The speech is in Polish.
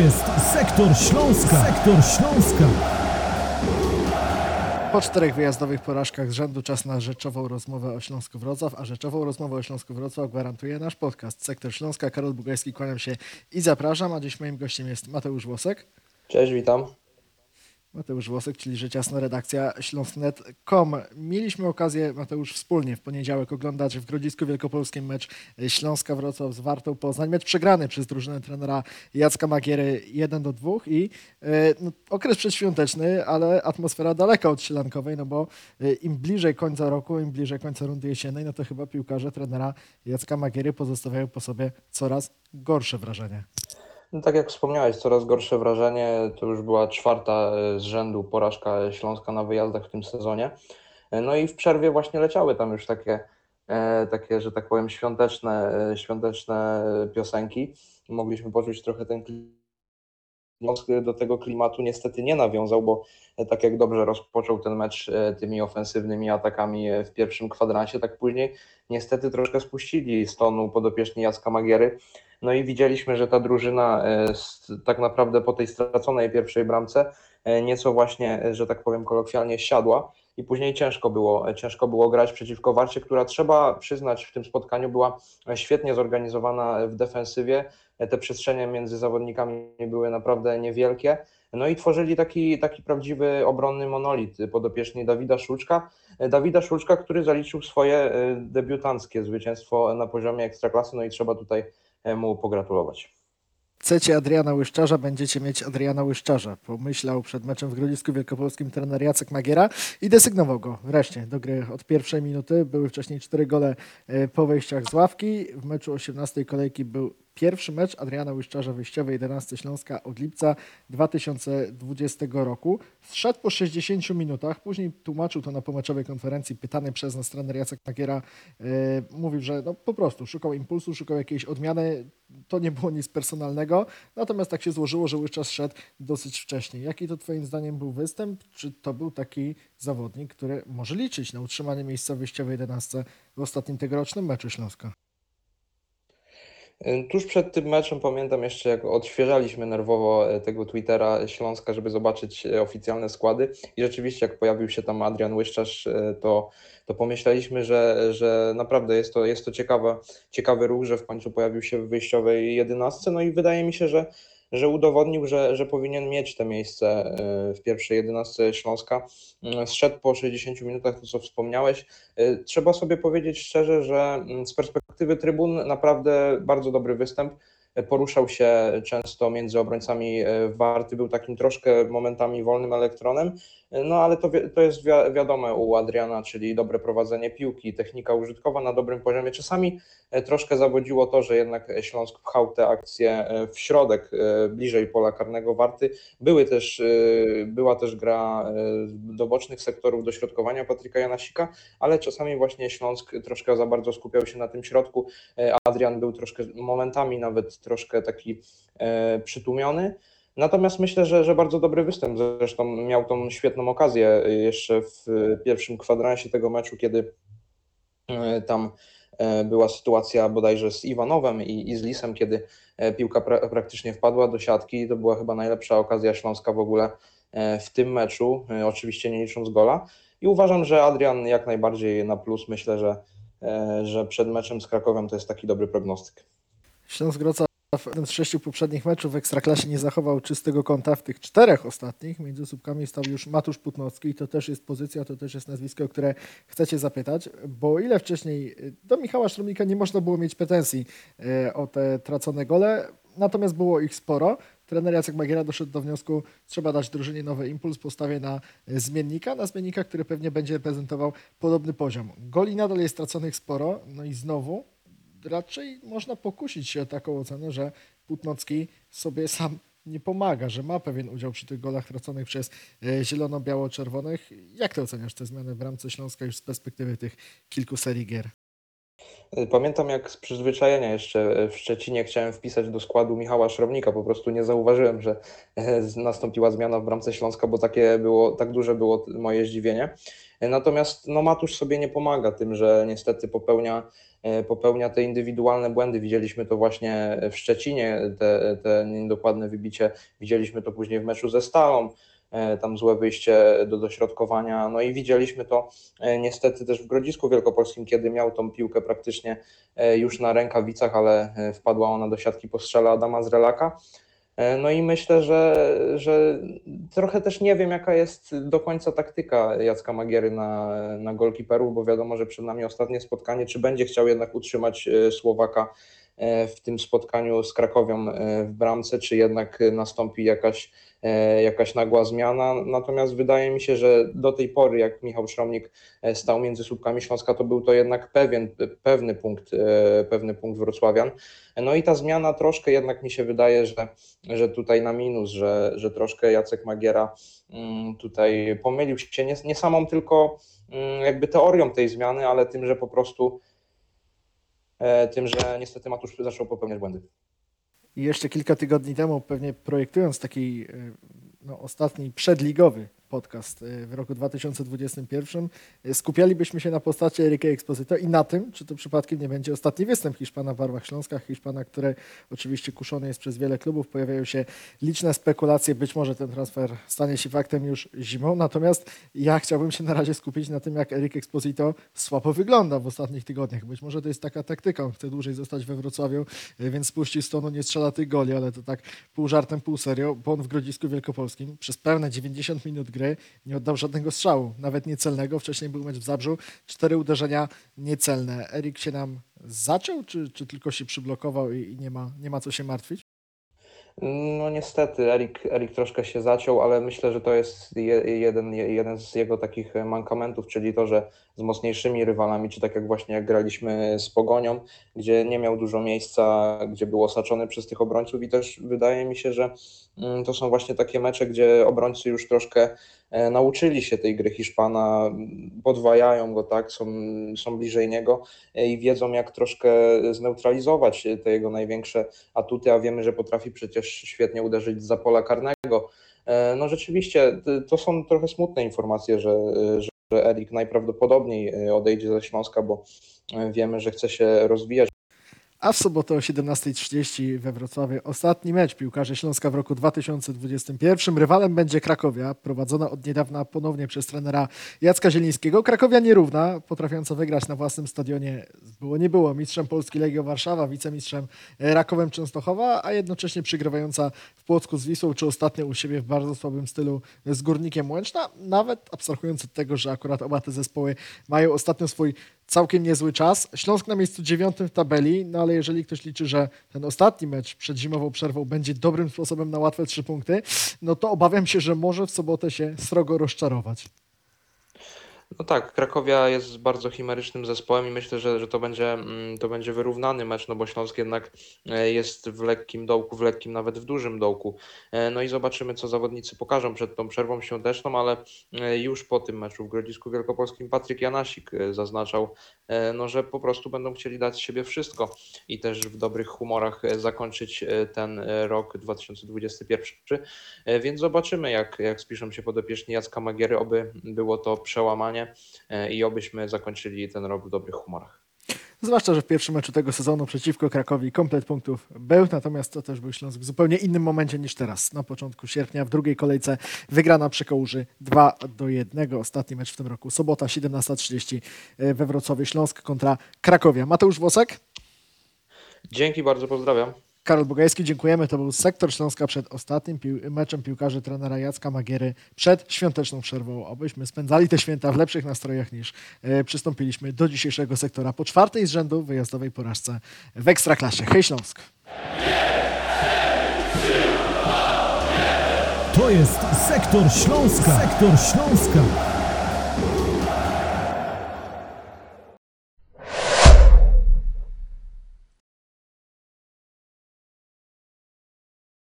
jest Sektor Śląska. Sektor Śląska. Po czterech wyjazdowych porażkach z rzędu czas na rzeczową rozmowę o Śląsku Wrocław, a rzeczową rozmowę o Śląsku Wrocław gwarantuje nasz podcast Sektor Śląska. Karol Bugajski, kłaniam się i zapraszam, a dziś moim gościem jest Mateusz Włosek. Cześć, witam. Mateusz Włosek, czyli rzecz jasna redakcja śląsknet.com. Mieliśmy okazję, Mateusz, wspólnie w poniedziałek oglądać w Grodzisku Wielkopolskim mecz Śląska Wrocław z Wartą Poznań. Mecz przegrany przez drużynę trenera Jacka Magiery 1 do 2 i e, no, okres przedświąteczny, ale atmosfera daleka od sielankowej, no bo e, im bliżej końca roku, im bliżej końca rundy jesiennej, no to chyba piłkarze trenera Jacka Magiery pozostawiają po sobie coraz gorsze wrażenie. No, tak jak wspomniałeś, coraz gorsze wrażenie. To już była czwarta e, z rzędu porażka Śląska na wyjazdach w tym sezonie. E, No i w przerwie właśnie leciały tam już takie, e, takie że tak powiem, świąteczne, świąteczne piosenki. Mogliśmy poczuć trochę ten. Śląsk do tego klimatu niestety nie nawiązał, bo tak jak dobrze rozpoczął ten mecz tymi ofensywnymi atakami w pierwszym kwadransie, tak później niestety troszkę spuścili z tonu podopieczni Jacka Magiery. No i widzieliśmy, że ta drużyna e, tak naprawdę po tej straconej pierwszej bramce e, nieco właśnie, e, że tak powiem kolokwialnie, siadła i później ciężko było, ciężko było grać przeciwko Warcie, która trzeba przyznać w tym spotkaniu była świetnie zorganizowana w defensywie. Te przestrzenie między zawodnikami były naprawdę niewielkie. No i tworzyli taki, taki prawdziwy obronny monolit podopieczni Dawida Szulczka. Dawida Szulczka, który zaliczył swoje debiutanckie zwycięstwo na poziomie ekstraklasy, no i trzeba tutaj mu pogratulować. Chcecie Adriana Łyszczarza, będziecie mieć Adriana Łyszczarza. Pomyślał przed meczem w Grodzisku Wielkopolskim trener Jacek Magiera i desygnował go wreszcie do gry od pierwszej minuty. Były wcześniej cztery gole e, po wejściach z ławki. W meczu 18 kolejki był pierwszy mecz Adriana Łyszczarza wyjściowej 11 Śląska od lipca 2020 roku. Zszedł po 60 minutach, później tłumaczył to na pomeczowej konferencji, pytany przez nas trener Jacek Magiera, e, mówił, że no, po prostu szukał impulsu, szukał jakiejś odmiany, to nie było nic personalnego, natomiast tak się złożyło, że Łyszczarz szedł dosyć wcześnie. Jaki to twoim zdaniem był występ? Czy to był taki zawodnik, który może liczyć na utrzymanie miejsca wyjściowej 11 w ostatnim tegorocznym meczu Śląska? E, Tuż przed tym meczem pamiętam jeszcze, jak odświeżaliśmy nerwowo e, tego Twittera Śląska, żeby zobaczyć e, oficjalne składy. I rzeczywiście jak pojawił się tam Adrian Łyszczarz, e, to, to pomyśleliśmy, że, że naprawdę jest to, jest to ciekawe, ciekawy ruch, że w końcu pojawił się w wyjściowej jedenastce, no i wydaje mi się, że że udowodnił, że, że powinien mieć te miejsce e, w pierwszej jedenastce Śląska. Mm, Zszedł po 60 minutach, to co wspomniałeś. E, Trzeba sobie powiedzieć szczerze, że mm, z perspektywy trybun naprawdę bardzo dobry występ. E, Poruszał się często między obrońcami Warty, był takim troszkę momentami wolnym elektronem, no ale to, to jest wi- wiadome u Adriana, czyli dobre prowadzenie piłki, technika użytkowa na dobrym poziomie. Czasami e, troszkę zawodziło to, że jednak Śląsk pchał te akcje e, w środek, e, bliżej pola karnego Warty. Były też, była też gra do bocznych sektorów dośrodkowania Patryka Janasika, ale czasami właśnie Śląsk troszkę za bardzo skupiał się na tym środku. Adrian był troszkę momentami nawet troszkę taki przytłumiony. Natomiast myślę, że, że bardzo dobry występ. Zresztą miał tą świetną okazję jeszcze w pierwszym kwadransie tego meczu, kiedy e, tam e, była sytuacja bodajże z Iwanowem i, i z Lisem, kiedy e, piłka pra, praktycznie wpadła do siatki. To była chyba najlepsza okazja Śląska w ogóle w tym meczu, oczywiście nie licząc gola. I uważam, że Adrian jak najbardziej na plus. Myślę, że, że przed meczem z Krakowem to jest taki dobry prognostyk. Śląsk jeden z sześciu poprzednich meczów w Ekstraklasie nie zachował czystego kąta w tych czterech ostatnich. Między słupkami stał już Matusz Putnowski i to też jest pozycja, to też jest nazwisko, które chcecie zapytać, bo ile wcześniej y, do Michała Sztromika nie można było mieć pretensji y, o te tracone gole, natomiast było ich sporo. Trener Jacek Magiera doszedł do wniosku, trzeba dać drużynie nowy impuls, postawię na y, zmiennika, na zmiennika, który pewnie będzie prezentował podobny poziom. Goli nadal jest straconych sporo, no i znowu raczej można pokusić się o taką ocenę, że Putnocki sobie sam nie pomaga, że ma pewien udział przy tych golach traconych przez e, zielono-biało-czerwonych. Jak ty oceniasz te zmiany w ramce Śląska już z perspektywy tych kilku serii gier? Y, Pamiętam jak z przyzwyczajenia jeszcze w Szczecinie chciałem wpisać do składu Michała Szrownika, po prostu nie zauważyłem, że e, nastąpiła zmiana w bramce Śląska, bo takie było, tak duże było moje zdziwienie. E, Natomiast no, Matusz sobie nie pomaga tym, że niestety popełnia, e, popełnia te indywidualne błędy. Widzieliśmy to właśnie w Szczecinie, te, te niedokładne wybicie, widzieliśmy to później w meczu ze Stalą, e, tam złe wyjście do dośrodkowania, no i widzieliśmy to E, Niestety też w Grodzisku Wielkopolskim, kiedy miał tą piłkę praktycznie e, już na rękawicach, ale e, wpadła ona do siatki po strzale Adama Zrelaka. E, No i myślę, że, że trochę też nie wiem, jaka jest do końca taktyka Jacka Magiery na, na golkiperów, bo wiadomo, że przed nami ostatnie spotkanie. Czy będzie chciał jednak utrzymać e, Słowaka w tym spotkaniu z Krakowią e, w bramce, czy jednak e, nastąpi jakaś, e, jakaś nagła zmiana? Natomiast wydaje mi się, że do tej pory, jak Michał Szromnik e, stał między słupkami Śląska, to był to jednak pewien, pewny punkt, e, pewny punkt Wrocławian. No i ta zmiana troszkę jednak mi się wydaje, że, że tutaj na minus, że, że troszkę Jacek Magiera mm, tutaj pomylił się nie, nie samą tylko mm, jakby teorią tej zmiany, ale tym, że po prostu e, tym, że niestety Matusz zaczął popełniać błędy. I jeszcze kilka tygodni temu, pewnie projektując taki e, no, ostatni przedligowy podcast e, w roku 2021, e, skupialibyśmy się na postaci Erika Exposito i na tym, czy to przypadkiem nie będzie ostatni występ Hiszpana w barwach Śląska, Hiszpana, który oczywiście kuszony jest przez wiele klubów. Pojawiają się liczne spekulacje, być może ten transfer stanie się faktem już zimą, natomiast ja chciałbym się na razie skupić na tym, jak Erik Exposito słabo wygląda w ostatnich tygodniach. Być może to jest taka taktyka, on chce dłużej zostać we Wrocławiu, e, więc spuści z tonu, nie strzela tych goli, ale to tak pół żartem, pół serio, bo on w Grodzisku Wielkopolskim przez pełne 90 minut gry nie oddał żadnego strzału, nawet niecelnego. Wcześniej był mecz w Zabrzu, cztery uderzenia niecelne. Erik się nam zaciął, czy, czy tylko się przyblokował i, i nie, ma, nie ma co się martwić? No niestety, Erik, Erik troszkę się zaciął, ale myślę, że to jest je, jeden, je- jeden z jego takich mankamentów, czyli to, że z mocniejszymi rywalami, czy tak jak właśnie jak graliśmy z Pogonią, gdzie nie miał dużo miejsca, gdzie był osaczony przez tych obrońców i też wydaje mi się, że to są właśnie takie mecze, gdzie obrońcy już troszkę e, nauczyli się tej gry Hiszpana, m, podwajają go, tak, są, są bliżej niego e, i wiedzą jak troszkę zneutralizować te jego największe atuty, a wiemy, że potrafi przecież świetnie uderzyć za pola karnego. E, No rzeczywiście, to są trochę smutne informacje, że, że Erik najprawdopodobniej odejdzie ze Śląska, bo wiemy, że chce się rozwijać. A w sobotę o 17.30 we Wrocławiu ostatni mecz piłkarzy Śląska w roku 2021. Rywalem będzie Krakowia, prowadzona od niedawna ponownie przez trenera Jacka Zielińskiego. Krakowia nierówna, potrafiąca wygrać na własnym stadionie. Było nie było. Mistrzem Polski Legio Warszawa, wicemistrzem Rakowem Częstochowa, a jednocześnie przygrywająca w Płocku z Wisłą, czy ostatnio u siebie w bardzo słabym stylu z Górnikiem Łęczna. Nawet abstrahując od tego, że akurat oba te zespoły mają ostatnio swój całkiem niezły czas. Śląsk na miejscu dziewiątym w tabeli, no ale jeżeli ktoś liczy, że ten ostatni mecz przed zimową przerwą będzie dobrym sposobem na łatwe trzy punkty, no to obawiam się, że może w sobotę się srogo rozczarować. No tak, Krakowia jest bardzo chimerycznym zespołem i myślę, że, że to, będzie, mm, to będzie wyrównany mecz, no bo Śląsk jednak e, jest w lekkim dołku, w lekkim nawet w dużym dołku. E, No i zobaczymy, co zawodnicy pokażą przed tą przerwą świąteczną, ale e, już po tym meczu w Grodzisku Wielkopolskim Patryk Janasik zaznaczał, no, że po prostu będą chcieli dać z siebie wszystko i też w dobrych humorach zakończyć ten rok 2021. E, Więc zobaczymy, jak, jak spiszą się podopieczni Jacka Magiery, oby było to przełamanie e, i obyśmy zakończyli ten rok w dobrych humorach. Zwłaszcza, że w pierwszym meczu tego sezonu przeciwko Krakowi komplet punktów był, natomiast to też był Śląsk w zupełnie innym momencie niż teraz. Na początku sierpnia, w drugiej kolejce wygrana przy Kołuży 2 do 1. Ostatni mecz w tym roku, sobota 17.30 we Wrocławiu Śląsk kontra Krakowia. Mateusz Włosek? Dzięki bardzo, pozdrawiam. Karol Bogajski, dziękujemy. To był sektor Śląska przed ostatnim pił- meczem piłkarzy trenera Jacka Magiery przed świąteczną przerwą. Obyśmy spędzali te święta w lepszych nastrojach niż e, przystąpiliśmy do dzisiejszego sektora po czwartej z rzędu wyjazdowej porażce w Ekstraklasie. Hej Śląsk! To jest Sektor Śląska. Sektor Śląska.